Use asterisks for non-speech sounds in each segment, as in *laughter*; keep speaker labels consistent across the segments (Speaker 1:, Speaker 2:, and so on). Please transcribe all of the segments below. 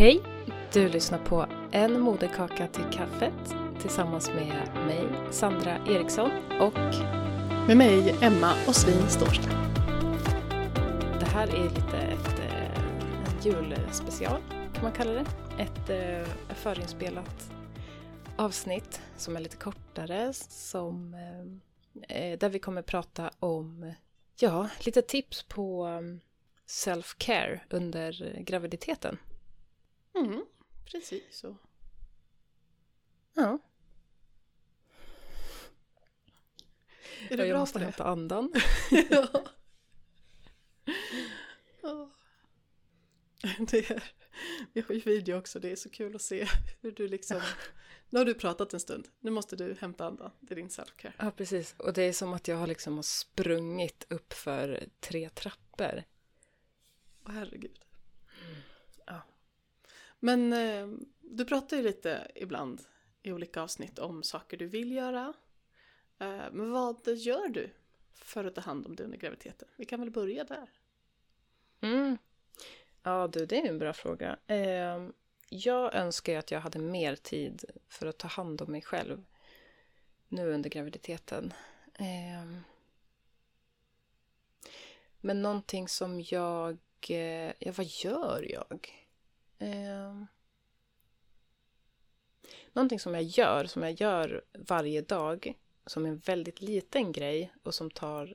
Speaker 1: Hej! Du lyssnar på En moderkaka till kaffet tillsammans med mig, Sandra Eriksson och
Speaker 2: Med mig, Emma Åslin Stårsta.
Speaker 1: det här är lite ett, eh, en julspecial kan man kalla det. Ett eh, förinspelat avsnitt som är lite kortare som, eh, där vi kommer prata om ja, lite tips på self-care under graviditeten.
Speaker 2: Mm, precis så.
Speaker 1: Ja,
Speaker 2: Är du
Speaker 1: jag
Speaker 2: bra
Speaker 1: måste
Speaker 2: på det?
Speaker 1: hämta andan. *laughs*
Speaker 2: ja. Det är, vi har ju video också, det är så kul att se hur du liksom... Nu har du pratat en stund, nu måste du hämta andan, det är din self-care.
Speaker 1: Ja, precis. Och det är som att jag har liksom sprungit upp för tre trappor.
Speaker 2: Åh herregud.
Speaker 1: Ja.
Speaker 2: Men eh, du pratar ju lite ibland i olika avsnitt om saker du vill göra. Eh, men vad gör du för att ta hand om dig under graviditeten? Vi kan väl börja där.
Speaker 1: Mm. Ja, du, det är en bra fråga. Eh, jag önskar ju att jag hade mer tid för att ta hand om mig själv nu under graviditeten. Eh, men någonting som jag... Eh, ja, vad gör jag? Eh, någonting som jag gör, som jag gör varje dag, som är en väldigt liten grej och som tar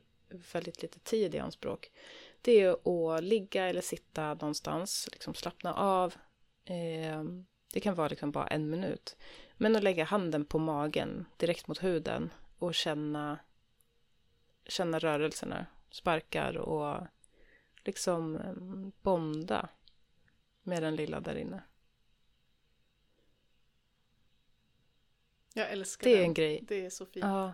Speaker 1: väldigt lite tid i anspråk det är att ligga eller sitta någonstans, liksom slappna av. Eh, det kan vara liksom bara en minut. Men att lägga handen på magen direkt mot huden och känna, känna rörelserna, sparkar och liksom ehm, bonda med den lilla där inne.
Speaker 2: Jag älskar
Speaker 1: Det är
Speaker 2: den.
Speaker 1: en grej.
Speaker 2: Det är så fint.
Speaker 1: Ja,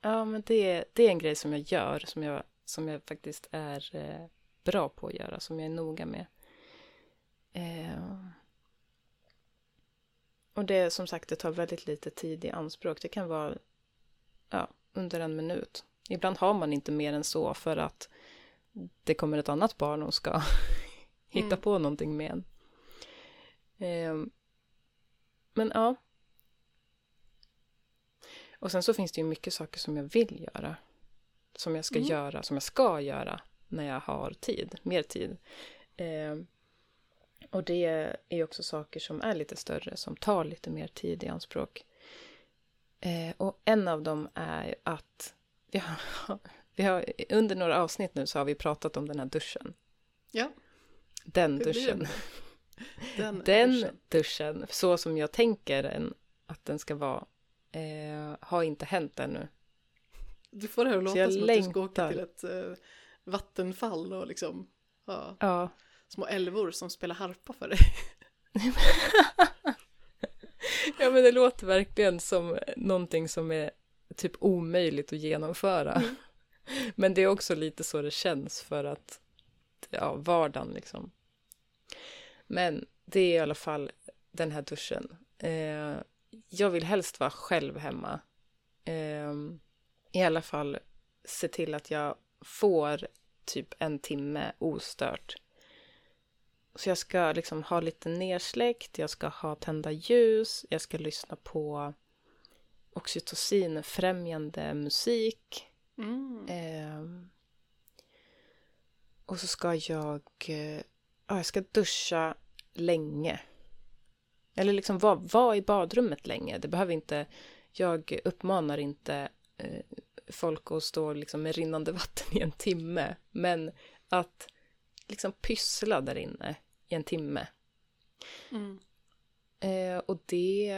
Speaker 1: ja men det är, det är en grej som jag gör, som jag, som jag faktiskt är eh, bra på att göra, som jag är noga med. Eh, och det som sagt, det tar väldigt lite tid i anspråk. Det kan vara ja, under en minut. Ibland har man inte mer än så för att det kommer ett annat barn och ska hitta
Speaker 2: Mm.
Speaker 1: på någonting med en. Eh, men ja. Och sen så finns det ju mycket saker som jag vill göra. Som jag ska
Speaker 2: Mm.
Speaker 1: göra, som jag ska göra när jag har tid, mer tid. Eh, och det är också saker som är lite större, som tar lite mer tid i anspråk. Eh, och en av dem är att vi har, *laughs* vi har, under några avsnitt nu så har vi pratat om den här duschen.
Speaker 2: Ja,
Speaker 1: Den duschen. *laughs*
Speaker 2: den,
Speaker 1: Den
Speaker 2: duschen?
Speaker 1: duschen, så som jag tänker en, att den ska vara, eh, har inte hänt ännu.
Speaker 2: Du får det här att låta som att du ska åka
Speaker 1: längtar.
Speaker 2: till ett eh, vattenfall och liksom ha
Speaker 1: Ja,
Speaker 2: små älvor som spelar harpa för dig. *laughs*
Speaker 1: ja men det låter verkligen som någonting som är typ omöjligt att genomföra.
Speaker 2: Mm. *laughs*
Speaker 1: Men det är också lite så det känns för att, ja, vardagen liksom. Men det är i alla fall den här duschen. Eh, jag vill helst vara själv hemma. Eh, I alla fall se till att jag får typ en timme ostört. Så jag ska liksom ha lite nersläckt, jag ska ha tända ljus, jag ska lyssna på oxytocinfrämjande musik.
Speaker 2: Mm.
Speaker 1: Ehm, och så ska jag, eh, jag ska duscha länge. Eller liksom vara var i badrummet länge. Det behöver inte, jag uppmanar inte eh, folk att stå liksom med rinnande vatten i en timme. Men att liksom pyssla där inne i en timme.
Speaker 2: Mm.
Speaker 1: Eh, och det,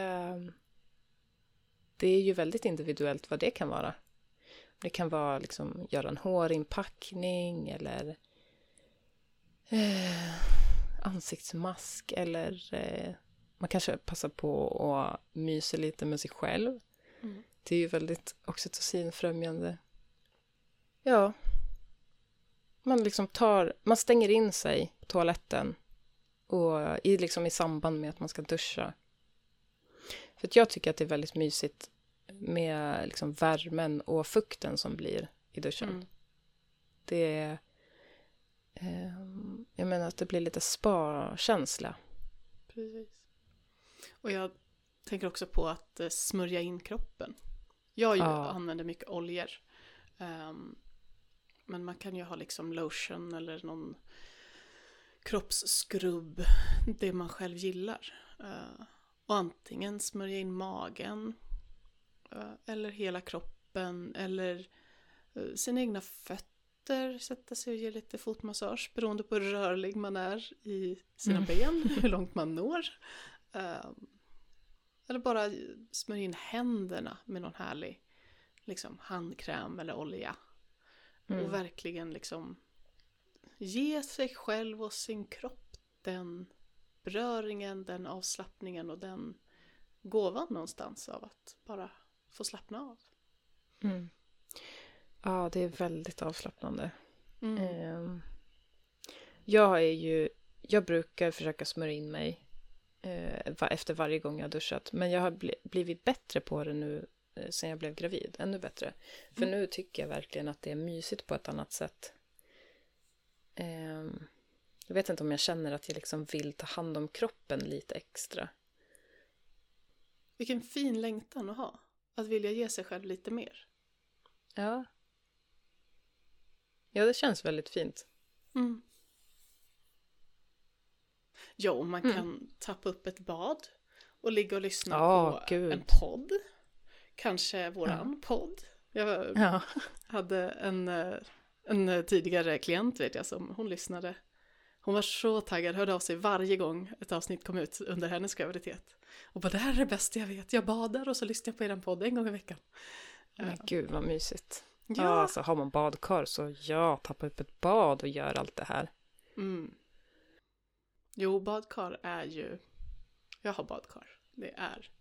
Speaker 1: det är ju väldigt individuellt vad det kan vara. Det kan vara liksom göra en hårinpackning eller eh, ansiktsmask eller eh, man kanske passar på att mysa lite med sig själv.
Speaker 2: Mm.
Speaker 1: Det är ju väldigt oxytocinfrämjande. Ja. Man liksom tar, man stänger in sig på toaletten och i, liksom i samband med att man ska duscha. För jag tycker att det är väldigt mysigt med liksom värmen och fukten som blir i duschen.
Speaker 2: Mm.
Speaker 1: Det är... ehm, menar att det blir lite spa-känsla
Speaker 2: Precis. Och jag tänker också på att eh, smörja in kroppen. Jag ju använder mycket oljor. Ehm, men man kan ju ha liksom lotion eller någon kroppsskrubb. Det man själv gillar. Eh, och antingen smörja in magen. eh, eller hela kroppen. Eller eh, sina egna fötter. Sätta sig och ge lite fotmassage. Beroende på hur rörlig man är i sina
Speaker 1: Mm.
Speaker 2: ben. *laughs* Hur långt man når. Ehm, eller bara smörja in händerna med någon härlig liksom, handkräm eller olja.
Speaker 1: Mm.
Speaker 2: Och verkligen liksom ge sig själv och sin kropp den beröringen, den avslappningen och den gåvan någonstans av att bara få slappna av.
Speaker 1: Mm. Ja, det är väldigt avslappnande.
Speaker 2: Mm.
Speaker 1: Ehm, jag är ju, jag brukar försöka smörja in mig eh, efter varje gång jag har duschat. Men jag har bli, blivit bättre på det nu eh, sen jag blev gravid. Ännu bättre. För
Speaker 2: Mm.
Speaker 1: nu tycker jag verkligen att det är mysigt på ett annat sätt. Ehm, jag vet inte om jag känner att jag liksom vill ta hand om kroppen lite extra.
Speaker 2: Vilken fin längtan att ha. Att vilja ge sig själv lite mer.
Speaker 1: Ja. Ja, det känns väldigt fint.
Speaker 2: Mm. Ja, och man
Speaker 1: Mm.
Speaker 2: kan tappa upp ett bad och ligga och lyssna
Speaker 1: Ja,
Speaker 2: på
Speaker 1: gud.
Speaker 2: en podd. Kanske våran podd. Jag
Speaker 1: Ja.
Speaker 2: hade en, eh, en tidigare klient vet jag som hon lyssnade. Hon var så taggad, hörde av sig varje gång ett avsnitt kom ut under hennes graviditet. Och bara det här är det bästa jag vet, jag badar och så lyssnar jag på er podd en gång i veckan.
Speaker 1: Men gud vad mysigt. Ja,
Speaker 2: Ja,
Speaker 1: alltså har man badkar så ja, tappa upp ett bad och gör allt det här.
Speaker 2: Mm. Jo, badkar är ju... Jag har badkar. Det är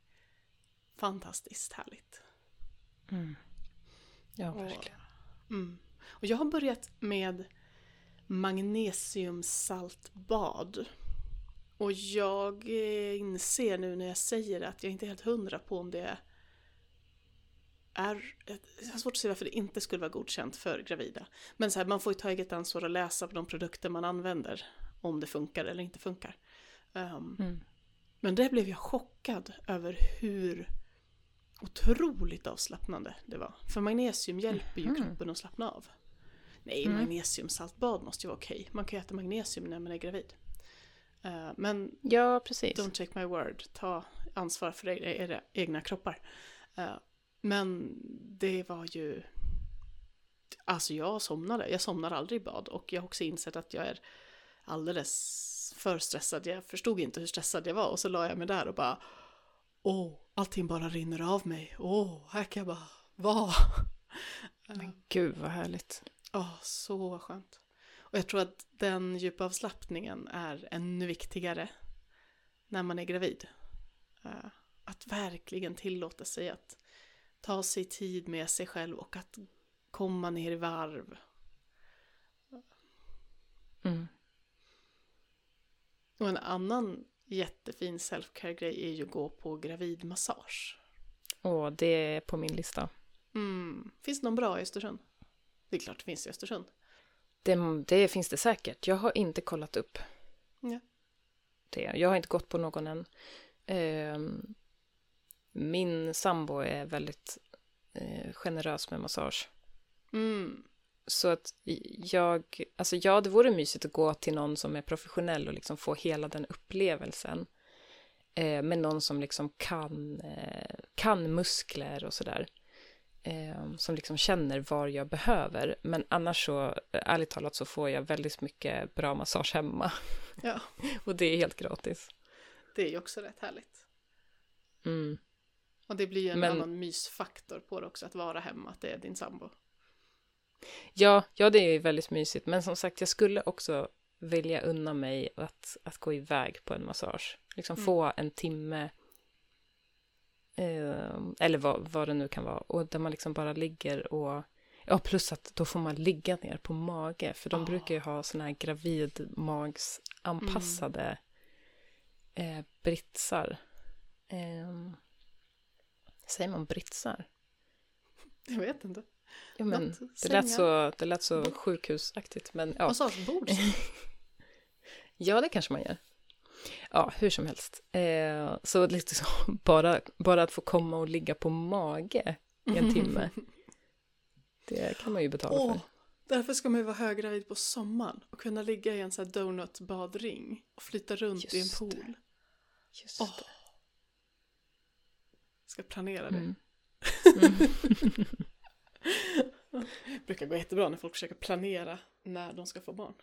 Speaker 2: fantastiskt härligt.
Speaker 1: Ja,
Speaker 2: Och-
Speaker 1: verkligen.
Speaker 2: Mm. Och jag har börjat med magnesiumsaltbad. Och jag eh, inser nu när jag säger det att jag inte är helt hundra på om det är... Jag har svårt att se varför det inte skulle vara godkänt för gravida. Men så här, man får ju ta eget ansvar och läsa på de produkter man använder. Om det funkar eller inte funkar. Um,
Speaker 1: Mm.
Speaker 2: men där blev jag chockad över hur otroligt avslappnande det var. För magnesium hjälper ju
Speaker 1: Mhm.
Speaker 2: kroppen att slappna av. Nej,
Speaker 1: Mm.
Speaker 2: magnesiumsaltbad måste ju vara okej. Man kan ju äta magnesium när man är gravid. Eh, men
Speaker 1: Ja, precis.
Speaker 2: don't take my word. Ta ansvar för era, egna kroppar. Eh, men det var ju... Alltså jag somnade. Jag somnar aldrig i bad. Och jag har också insett att jag är alldeles för stressad. Jag förstod inte hur stressad jag var. Och så la jag mig där och bara... Åh, allting bara rinner av mig. Åh, här kan jag bara vara. *laughs*
Speaker 1: Men gud vad härligt.
Speaker 2: Åh, så skönt. Och jag tror att den djupa avslappningen är ännu viktigare när man är gravid. Eh, Att verkligen tillåta sig att ta sig tid med sig själv och att komma ner i varv.
Speaker 1: Mm.
Speaker 2: Och en annan jättefin self-care-grej är ju att gå på gravidmassage.
Speaker 1: Åh, det är på min lista.
Speaker 2: Mm. Finns det någon bra i Östersund? Det är klart det finns i Östersund.
Speaker 1: Det, det finns det säkert. Jag har inte kollat upp
Speaker 2: Ja.
Speaker 1: det. Jag har inte gått på någon än. Ehm, min sambo är väldigt eh, generös med massage.
Speaker 2: Mm.
Speaker 1: Så att jag, alltså ja, det vore mysigt att gå till någon som är professionell och liksom få hela den upplevelsen. Eh, med någon som liksom kan, eh, kan muskler och sådär. Eh, som liksom känner vad jag behöver. Men annars så, ärligt talat, så får jag väldigt mycket bra massage hemma.
Speaker 2: Ja, *laughs*
Speaker 1: och det är helt gratis.
Speaker 2: det är ju också rätt härligt.
Speaker 1: Mm.
Speaker 2: Och det blir ju en
Speaker 1: Men-
Speaker 2: annan mysfaktor på det också, att vara hemma, att det är din sambo.
Speaker 1: Ja, ja, det är ju väldigt mysigt. Men som sagt, jag skulle också vilja unna mig att, att gå iväg på en massage. Liksom
Speaker 2: Mm.
Speaker 1: få en timme. Eh, eller vad, vad det nu kan vara. Och där man liksom bara ligger och... Ja, plus att då får man ligga ner på mage. För de
Speaker 2: Ah.
Speaker 1: brukar ju ha såna här gravidmagsanpassade eh, britsar. Eh, säger man britsar?
Speaker 2: Jag vet inte.
Speaker 1: Ja, men
Speaker 2: Något,
Speaker 1: det lät så, det lät så sjukhusaktigt. Men ja.
Speaker 2: Massagebord. *laughs*
Speaker 1: Ja, det kanske man gör. Ja, hur som helst. Eh, så liksom *laughs* bara, bara att få komma och ligga på mage i en timme, *laughs* det kan man ju betala
Speaker 2: Åh,
Speaker 1: för.
Speaker 2: därför ska man ju vara höggravid på sommaren och kunna ligga i en sån här donut-badring och flyta runt i en
Speaker 1: Just
Speaker 2: pool.
Speaker 1: det. Just
Speaker 2: Åh, ska planera det.
Speaker 1: Mm. *laughs*
Speaker 2: Det brukar gå jättebra när folk försöker planera när de ska få barn.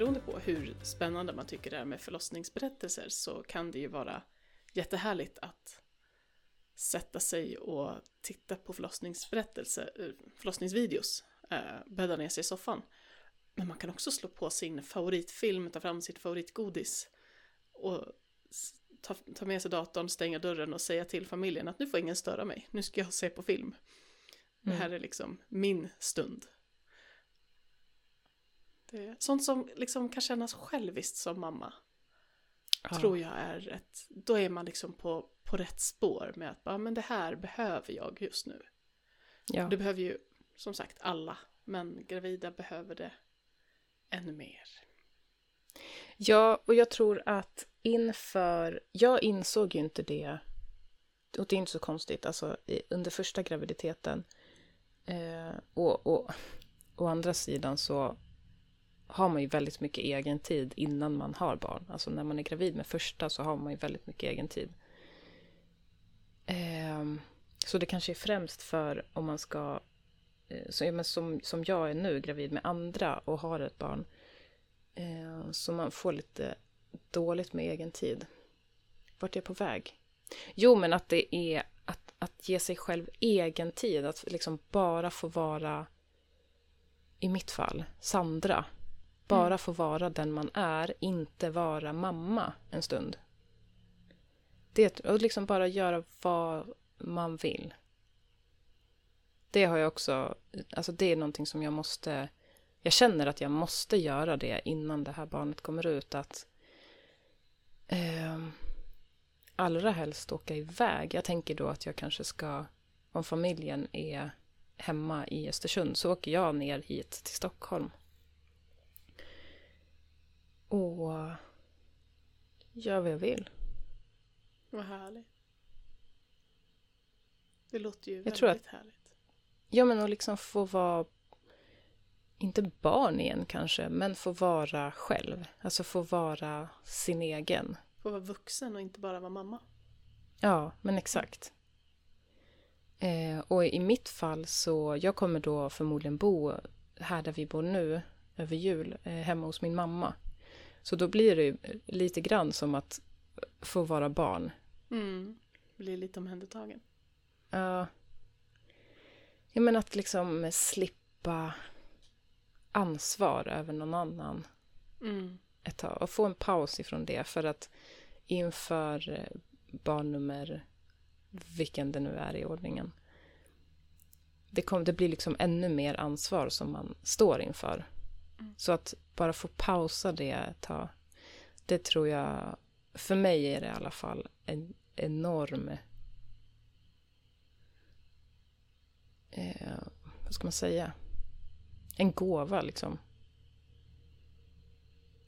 Speaker 2: Beroende på hur spännande man tycker det är med förlossningsberättelser så kan det ju vara jättehärligt att sätta sig och titta på förlossningsberättelser, eh, förlossningsvideos, eh, bädda ner sig i soffan. Men man kan också slå på sin favoritfilm, ta fram sitt favoritgodis och ta, ta med sig datorn, stänga dörren och säga till familjen att nu får ingen störa mig, nu ska jag se på film. Det här är liksom min stund. Det sånt som liksom kan kännas själviskt som mamma.
Speaker 1: Ja.
Speaker 2: Tror jag är rätt. Då är man liksom på, på rätt spår med att ja, men det här behöver jag just nu.
Speaker 1: Ja.
Speaker 2: Det behöver ju som sagt alla. Men gravida behöver det ännu mer.
Speaker 1: Ja, och jag tror att inför... Jag insåg ju inte det, och det är inte så konstigt, alltså under första graviditeten. Eh, och, och å andra sidan så har man ju väldigt mycket egen tid innan man har barn. Alltså när man är gravid med första så har man ju väldigt mycket egen tid. Ehm, så det kanske är främst för om man ska, eh, så, ja, men som, som jag är nu, gravid med andra och har ett barn. Eh, så man får lite dåligt med egen tid. Vart är jag på väg? Jo, men att det är att, att ge sig själv egen tid. Att liksom bara få vara, i mitt fall, Sandra. Bara
Speaker 2: Mm.
Speaker 1: få vara den man är, inte vara mamma en stund. Det, och liksom bara göra vad man vill. Det har jag också, alltså det är någonting som jag måste, jag känner att jag måste göra det innan det här barnet kommer ut. Att eh, allra helst åka iväg. Jag tänker då att jag kanske ska, om familjen är hemma i Östersund så åker jag ner hit till Stockholm. Och gör vad jag vill.
Speaker 2: Vad härligt. Det låter ju
Speaker 1: Jag
Speaker 2: väldigt
Speaker 1: tror att-
Speaker 2: härligt.
Speaker 1: Ja, men att liksom få vara, inte barn igen kanske, men få vara själv. Alltså få vara sin egen.
Speaker 2: Få vara vuxen och inte bara vara mamma.
Speaker 1: Ja, men exakt. Eh, och i mitt fall så, jag kommer då förmodligen bo här där vi bor nu över jul, eh, hemma hos min mamma. Så då blir det ju lite grann som att få vara barn.
Speaker 2: Mm. Blir lite omhändertagen.
Speaker 1: Ja. Ja, men att liksom slippa ansvar över någon annan
Speaker 2: Mm.
Speaker 1: ett tag och få en paus ifrån det för att inför eh, barn nummer vilken det nu är i ordningen. Det, kom, det blir liksom ännu mer ansvar som man står inför.
Speaker 2: Mm.
Speaker 1: Så att bara få pausa det ett tag, det tror jag, för mig är det i alla fall en enorm eh, vad ska man säga? En gåva liksom.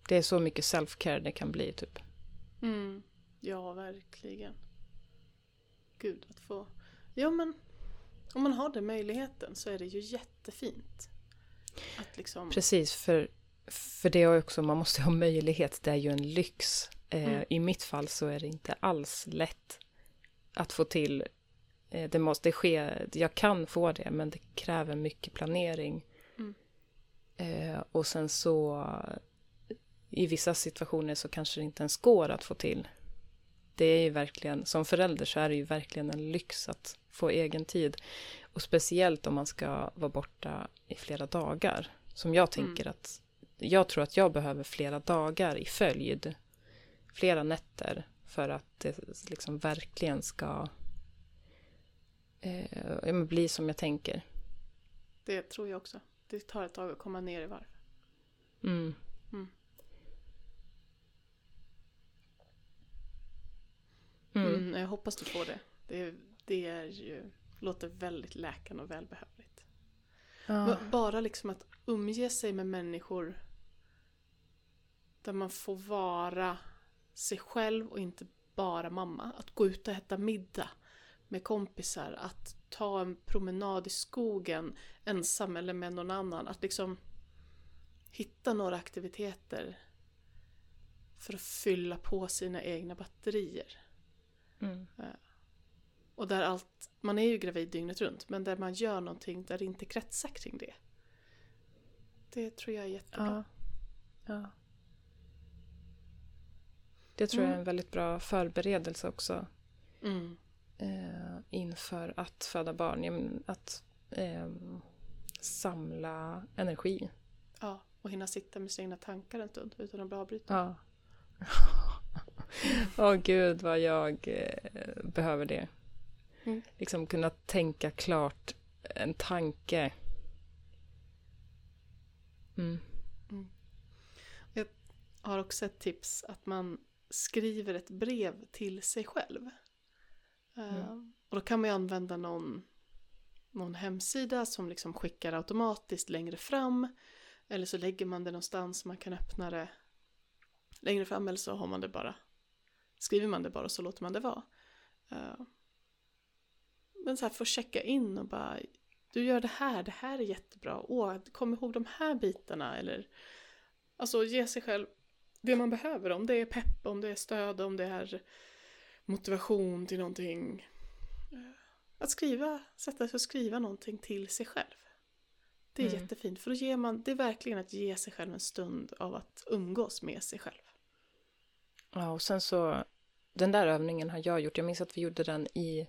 Speaker 1: Det är så mycket self-care det kan bli typ.
Speaker 2: Mm. Ja, verkligen. Gud, att få... Ja, men om man har den möjligheten så är det ju jättefint. Liksom...
Speaker 1: Precis, för, för det är också, man måste ha möjlighet, det är ju en lyx. Eh,
Speaker 2: Mm.
Speaker 1: I mitt fall så är det inte alls lätt att få till. Eh, det måste ske, jag kan få det, men det kräver mycket planering.
Speaker 2: Mm.
Speaker 1: Eh, och sen så, i vissa situationer så kanske det inte ens går att få till. Det är ju verkligen, som förälder så är det ju verkligen en lyx att få egen tid. Och speciellt om man ska vara borta i flera dagar. Som jag tänker att, jag tror att jag behöver flera dagar i följd. Flera nätter för att det liksom verkligen ska eh, bli som jag tänker.
Speaker 2: Det tror jag också. Det tar ett tag att komma ner i varv.
Speaker 1: Mm.
Speaker 2: Mm.
Speaker 1: Mm.
Speaker 2: Mm, jag hoppas du får det. Det, det är ju, låter väldigt läkande och välbehövligt.
Speaker 1: Ja.
Speaker 2: Bara liksom att umge sig med människor där man får vara sig själv och inte bara mamma. Att gå ut och äta middag med kompisar, att ta en promenad i skogen ensam eller med någon annan. Att liksom hitta några aktiviteter för att fylla på sina egna batterier.
Speaker 1: Mm.
Speaker 2: Och där allt, man är ju gravid dygnet runt, men där man gör någonting där det inte kretsar kring det. Det tror jag är jättebra.
Speaker 1: Ja. ja. Det tror jag är
Speaker 2: Mm.
Speaker 1: en väldigt bra förberedelse också
Speaker 2: Mm.
Speaker 1: eh, inför att föda barn. Att eh, samla energi.
Speaker 2: Ja, och hinna sitta med sina egna tankar en stund utan att bli avbruten.
Speaker 1: Ja. *laughs* Åh gud vad jag eh, behöver det.
Speaker 2: Mm.
Speaker 1: Liksom kunna tänka klart en tanke. Mm.
Speaker 2: Jag har också ett tips att man skriver ett brev till sig själv.
Speaker 1: Mm.
Speaker 2: Och då kan man ju använda någon, någon hemsida som liksom skickar automatiskt längre fram. Eller så lägger man det någonstans man kan öppna det längre fram eller så har man det bara skriver man det bara och så låter man det vara. Eh, Men så här få checka in och bara du gör det här, det här är jättebra. Åh, kom ihåg de här bitarna eller Alltså ge sig själv det man behöver. Om det är pepp, om det är stöd, om det är motivation till någonting. Eh, Att skriva, sätta sig och skriva någonting till sig själv. Det är
Speaker 1: Mm.
Speaker 2: jättefint för då ger man, det är verkligen att ge sig själv en stund av att umgås med sig själv.
Speaker 1: Ja, och sen så, den där övningen har jag gjort. Jag minns att vi gjorde den i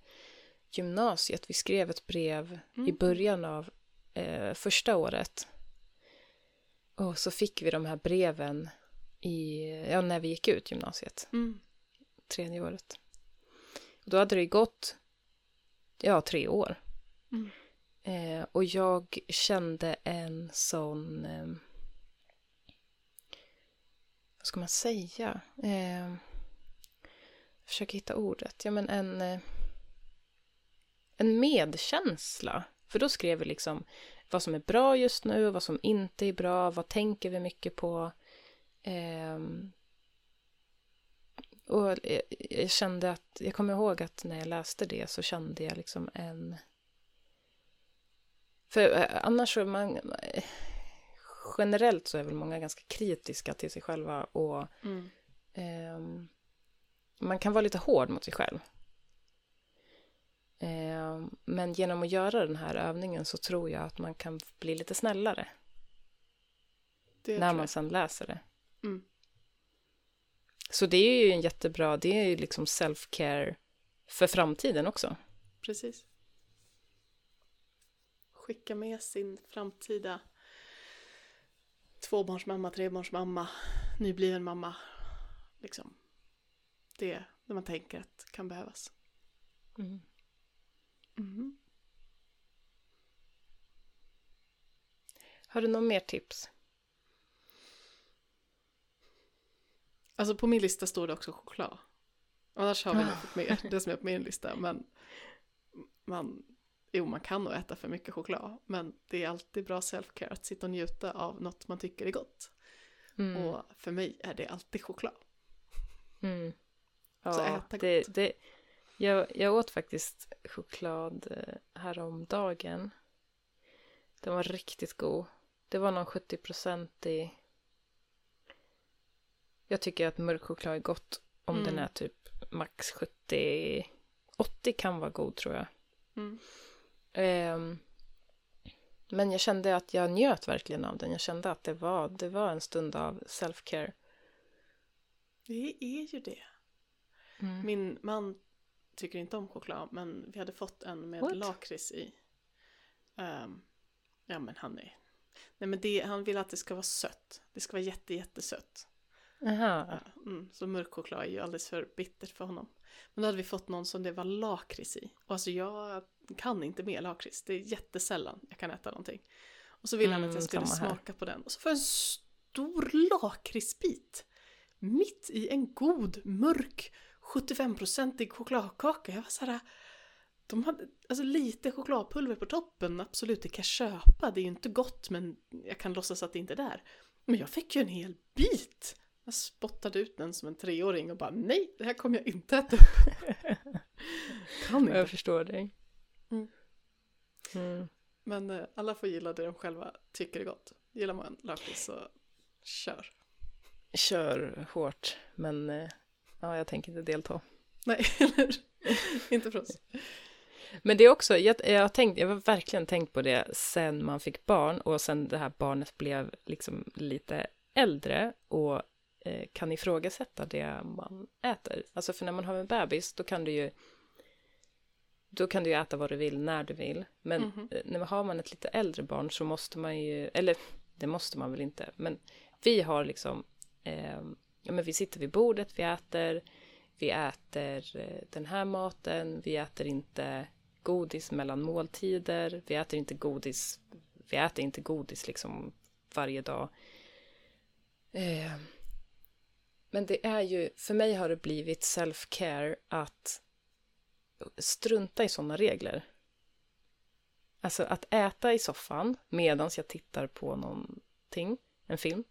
Speaker 1: gymnasiet. Vi skrev ett brev i
Speaker 2: Mm.
Speaker 1: början av eh, första året. Och så fick vi de här breven i, ja, när vi gick ut gymnasiet,
Speaker 2: Mm.
Speaker 1: tredje året. Och då hade det gått, ja, tre år.
Speaker 2: Mm.
Speaker 1: Eh, och jag kände en sån... Eh, vad ska man säga? Eh, jag försöker hitta ordet. Ja, men en, eh, en medkänsla. För då skrev vi liksom vad som är bra just nu, vad som inte är bra, vad tänker vi mycket på. Ehm, och jag, kände att, jag kommer ihåg att när jag läste det så kände jag liksom en för eh, annars så är man... eh, Generellt så är väl många ganska kritiska till sig själva och
Speaker 2: Mm.
Speaker 1: ehm, man kan vara lite hård mot sig själv. Ehm, men genom att göra den här övningen så tror jag att man kan bli lite snällare
Speaker 2: Det
Speaker 1: när man sen läser det.
Speaker 2: Mm.
Speaker 1: Så det är ju en jättebra, det är ju liksom self-care för framtiden också.
Speaker 2: Precis. Skicka med sin framtida tvåbarnsmamma, trebarnsmamma, nybliven mamma. Liksom. Det när man tänker att kan behövas.
Speaker 1: Mm.
Speaker 2: Mhm.
Speaker 1: Har du något mer tips?
Speaker 2: Alltså på min lista står det också choklad. Annars har vi
Speaker 1: Ah.
Speaker 2: nog fått med det som är på min lista. Men man, jo, man kan nog äta för mycket choklad. Men det är alltid bra self-care att sitta och njuta av något man tycker är gott.
Speaker 1: Mm.
Speaker 2: Och för mig är det alltid choklad.
Speaker 1: Mm.
Speaker 2: Så
Speaker 1: Ja,
Speaker 2: äta
Speaker 1: det,
Speaker 2: gott.
Speaker 1: det, jag, jag åt faktiskt choklad eh, häromdagen. Den var riktigt god. Det var någon 70% i... Jag tycker att mörk choklad är gott om
Speaker 2: Mm.
Speaker 1: den är typ max 70. 80 kan vara god tror jag.
Speaker 2: Mm.
Speaker 1: Ehm, men jag kände att jag njöt verkligen av den. Jag kände att det var, det var en stund av self-care.
Speaker 2: Det är ju det.
Speaker 1: Mm.
Speaker 2: Min man tycker inte om choklad men vi hade fått en med
Speaker 1: What?
Speaker 2: lakrits i. Ehm, ja men han är... Nej men det, han vill att det ska vara sött. Det ska vara jätte jättesött.
Speaker 1: Aha.
Speaker 2: Mm, så mörk choklad är ju alldeles för bittert för honom. Men då hade vi fått någon som det var lakrits i. Och alltså jag kan inte med lakrits. Det är jättesällan jag kan äta någonting. Och så ville han att
Speaker 1: Mm,
Speaker 2: jag skulle
Speaker 1: samma här.
Speaker 2: smaka på den. Och så får jag en stor lakritsbit. Mitt i en god, mörk, 75-procentig chokladkaka. Jag var såhär... De hade alltså lite chokladpulver på toppen, absolut det kan jag köpa. Det är ju inte gott men jag kan låtsas att det inte är där. Men jag fick ju en hel bit. Jag spottade ut den som en treåring och bara nej, det här kommer jag inte äta upp. *laughs* kan
Speaker 1: Jag
Speaker 2: inte.
Speaker 1: förstår dig.
Speaker 2: Mm.
Speaker 1: Mm.
Speaker 2: Men eh, alla får gilla det de själva tycker är gott. Gillar man lakrits så kör.
Speaker 1: Kör hårt, men eh, ja, jag tänker inte delta.
Speaker 2: Nej, *laughs* eller inte för oss.
Speaker 1: Men det är också, jag, jag, har tänkt, jag har verkligen tänkt på det sen man fick barn och sen det här barnet blev liksom lite äldre och eh, kan ifrågasätta det man äter. Alltså för när man har en bebis då kan du ju då kan du ju äta vad du vill när du vill. Men
Speaker 2: Mhm.
Speaker 1: eh, när man har man ett lite äldre barn så måste man ju, eller det måste man väl inte, men vi har liksom, eh, ja men vi sitter vid bordet, vi äter, vi äter eh, den här maten, vi äter inte godis mellan måltider, vi äter inte godis, vi äter inte godis liksom varje dag. Eh, men det är ju, för mig har det blivit self-care att strunta i sådana regler. Alltså att äta i soffan medan jag tittar på någonting, en film.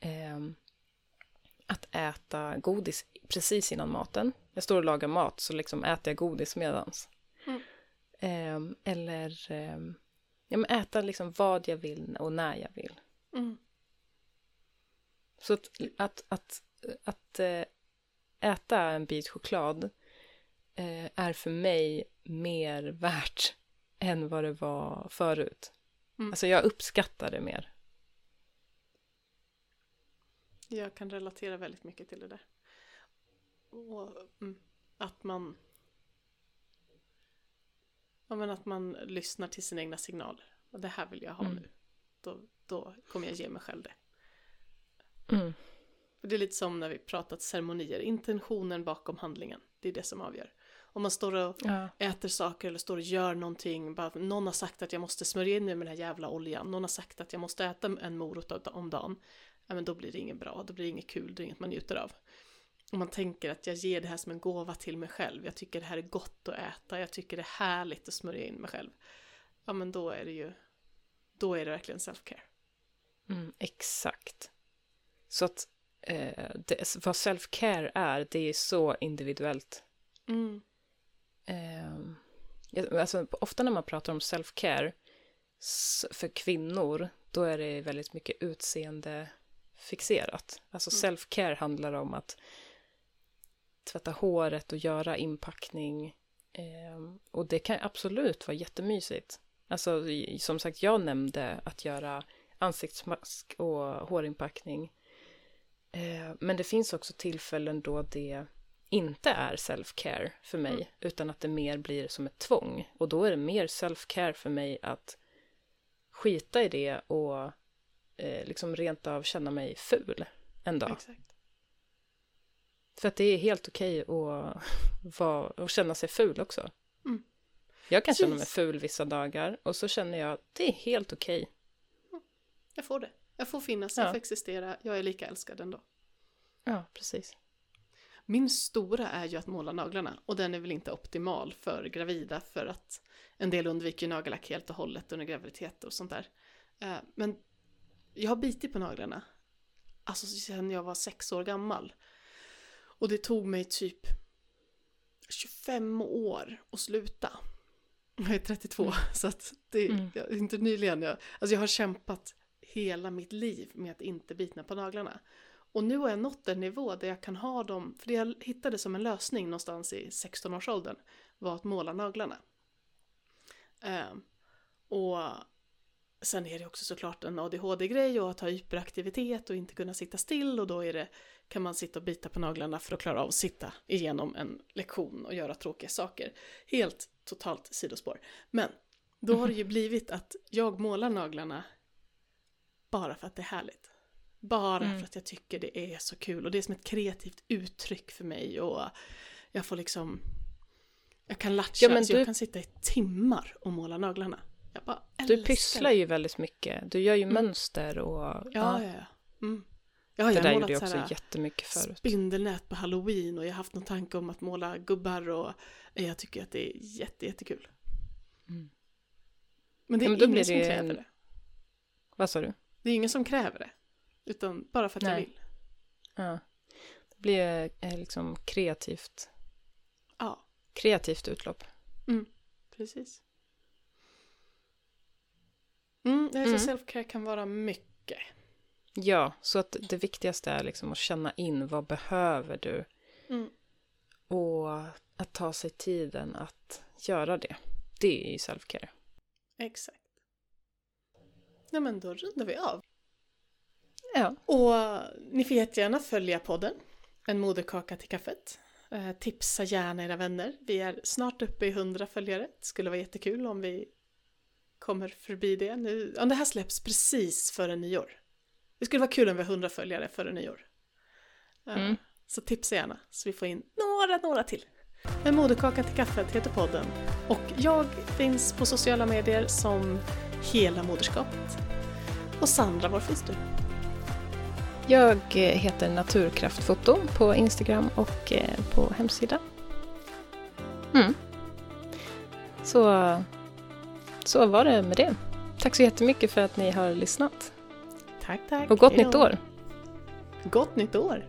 Speaker 1: Eh, att äta godis precis innan maten. Jag står och lagar mat så liksom äter jag godis medans.
Speaker 2: Mm.
Speaker 1: Ehm, eller ehm, ja, men äta liksom vad jag vill och när jag vill.
Speaker 2: Mm.
Speaker 1: Så att, att, att, att eh, äta en bit choklad eh, är för mig mer *laughs* värt än vad det var förut.
Speaker 2: Mm.
Speaker 1: Alltså jag uppskattar det mer.
Speaker 2: Jag kan relatera väldigt mycket till det där. Och, mm, att man... Ja, men att man lyssnar till sina egna signaler. Och det här vill jag ha
Speaker 1: Mm.
Speaker 2: nu. Då, då kommer jag ge mig själv det.
Speaker 1: Mm.
Speaker 2: Det är lite som när vi pratat ceremonier. Intentionen bakom handlingen. Det är det som avgör. Om man står och
Speaker 1: Ja.
Speaker 2: äter saker eller står och gör någonting. Bara, någon har sagt att jag måste smörja in mig med den här jävla oljan. Någon har sagt att jag måste äta en morot om dagen. Ja, men då blir det inget bra. Då blir det inget kul. Det är inget man njuter av. Om man tänker att jag ger det här som en gåva till mig själv. Jag tycker det här är gott att äta. Jag tycker det är härligt att smörja in mig själv. Ja, men då är det ju... Då är det verkligen self-care.
Speaker 1: Mm, exakt. Så att eh, det, vad self-care är, det är så individuellt.
Speaker 2: Mm.
Speaker 1: Eh, alltså, ofta när man pratar om self-care för kvinnor, då är det väldigt mycket utseendefixerat. Alltså
Speaker 2: Mm.
Speaker 1: self-care handlar om att tvätta håret och göra inpackning. Eh, och det kan absolut vara jättemysigt. Alltså som sagt, jag nämnde att göra ansiktsmask och hårinpackning. Eh, men det finns också tillfällen då det inte är self-care för mig,
Speaker 2: Mm.
Speaker 1: utan att det mer blir som ett tvång. Och då är det mer self-care för mig att skita i det och eh, liksom rent av känna mig ful en dag.
Speaker 2: Exakt.
Speaker 1: För att det är helt okej att, *laughs* vara, att känna sig ful också.
Speaker 2: Mm.
Speaker 1: Jag kan känna mig
Speaker 2: Precis.
Speaker 1: ful vissa dagar och så känner jag att det är helt okej.
Speaker 2: Jag får det. Jag får finnas,
Speaker 1: Ja.
Speaker 2: jag får existera. Jag är lika älskad ändå.
Speaker 1: Ja, precis.
Speaker 2: Min stora är ju att måla naglarna och den är väl inte optimal för gravida för att en del undviker nagellack helt och hållet under graviditet och sånt där. Eh, Men jag har bitit på naglarna, alltså sedan jag var sex år gammal. Och det tog mig typ 25 år att sluta. Jag är 32
Speaker 1: Mm. *laughs*
Speaker 2: så att det
Speaker 1: Mm.
Speaker 2: jag, inte nyligen. Jag, alltså jag har kämpat hela mitt liv med att inte bita på naglarna. Och nu har jag nått en nivå där jag kan ha dem, för det jag hittade som en lösning någonstans i 16-årsåldern var att måla naglarna. Ehm, och sen är det också såklart en ADHD-grej och att ha hyperaktivitet och inte kunna sitta still och då är det, kan man sitta och bita på naglarna för att klara av att sitta igenom en lektion och göra tråkiga saker. Helt totalt sidospår. Men då har det ju blivit att jag målar naglarna bara för att det är härligt. Bara
Speaker 1: Mm.
Speaker 2: för att jag tycker det är så kul och det är som ett kreativt uttryck för mig och jag får liksom jag kan latcha,
Speaker 1: Ja, men
Speaker 2: så
Speaker 1: du-
Speaker 2: jag kan sitta i timmar och måla naglarna. Jag bara
Speaker 1: Du
Speaker 2: älskar
Speaker 1: pysslar
Speaker 2: det.
Speaker 1: ju väldigt mycket. Du gör ju
Speaker 2: Mm.
Speaker 1: mönster och
Speaker 2: Ja, ja, ja. Mm. Ja,
Speaker 1: det
Speaker 2: jag
Speaker 1: där
Speaker 2: har
Speaker 1: gjorde jag också jättemycket förut.
Speaker 2: spindelnät på halloween och jag har haft någon tanke om att måla gubbar och jag tycker att det är jätte, jättekul.
Speaker 1: Mm.
Speaker 2: Men det är
Speaker 1: Ja, men
Speaker 2: ingen
Speaker 1: blir
Speaker 2: som
Speaker 1: det
Speaker 2: kräver det.
Speaker 1: Vad sa du?
Speaker 2: Det är ingen som kräver det. Utan bara för att jag
Speaker 1: Nej.
Speaker 2: vill.
Speaker 1: Ja. Det blir eh, liksom kreativt,
Speaker 2: Ja,
Speaker 1: kreativt utlopp.
Speaker 2: precis. Mm, jag
Speaker 1: Mm.
Speaker 2: så self-care kan vara mycket.
Speaker 1: Ja, så att det viktigaste är liksom att känna in vad behöver du
Speaker 2: Mm.
Speaker 1: och att ta sig tiden att göra det. Det är ju self-care.
Speaker 2: Exakt. Ja, men då rundar vi av.
Speaker 1: Ja.
Speaker 2: Och ni får jättegärna följa podden, En moderkaka till kaffet. Eh, tipsa gärna era vänner. Vi är snart uppe i 100 följare. Det skulle vara jättekul om vi kommer förbi det. Nu, om det här släpps precis före nyår. Det skulle vara kul om vi har 100 följare före nyår. Eh,
Speaker 1: Mm.
Speaker 2: Så tipsa gärna så vi får in några, några till. En moderkaka till kaffet heter podden. Och jag finns på sociala medier som Hela moderskapet. Och Sandra, var finns du?
Speaker 1: Jag eh, heter Naturkraftfoto på Instagram och eh, på hemsida. Mm. Så, så var det med det. Tack så jättemycket för att ni har lyssnat.
Speaker 2: Tack, tack.
Speaker 1: Och gott
Speaker 2: Hej då.
Speaker 1: nytt år!
Speaker 2: Gott nytt år!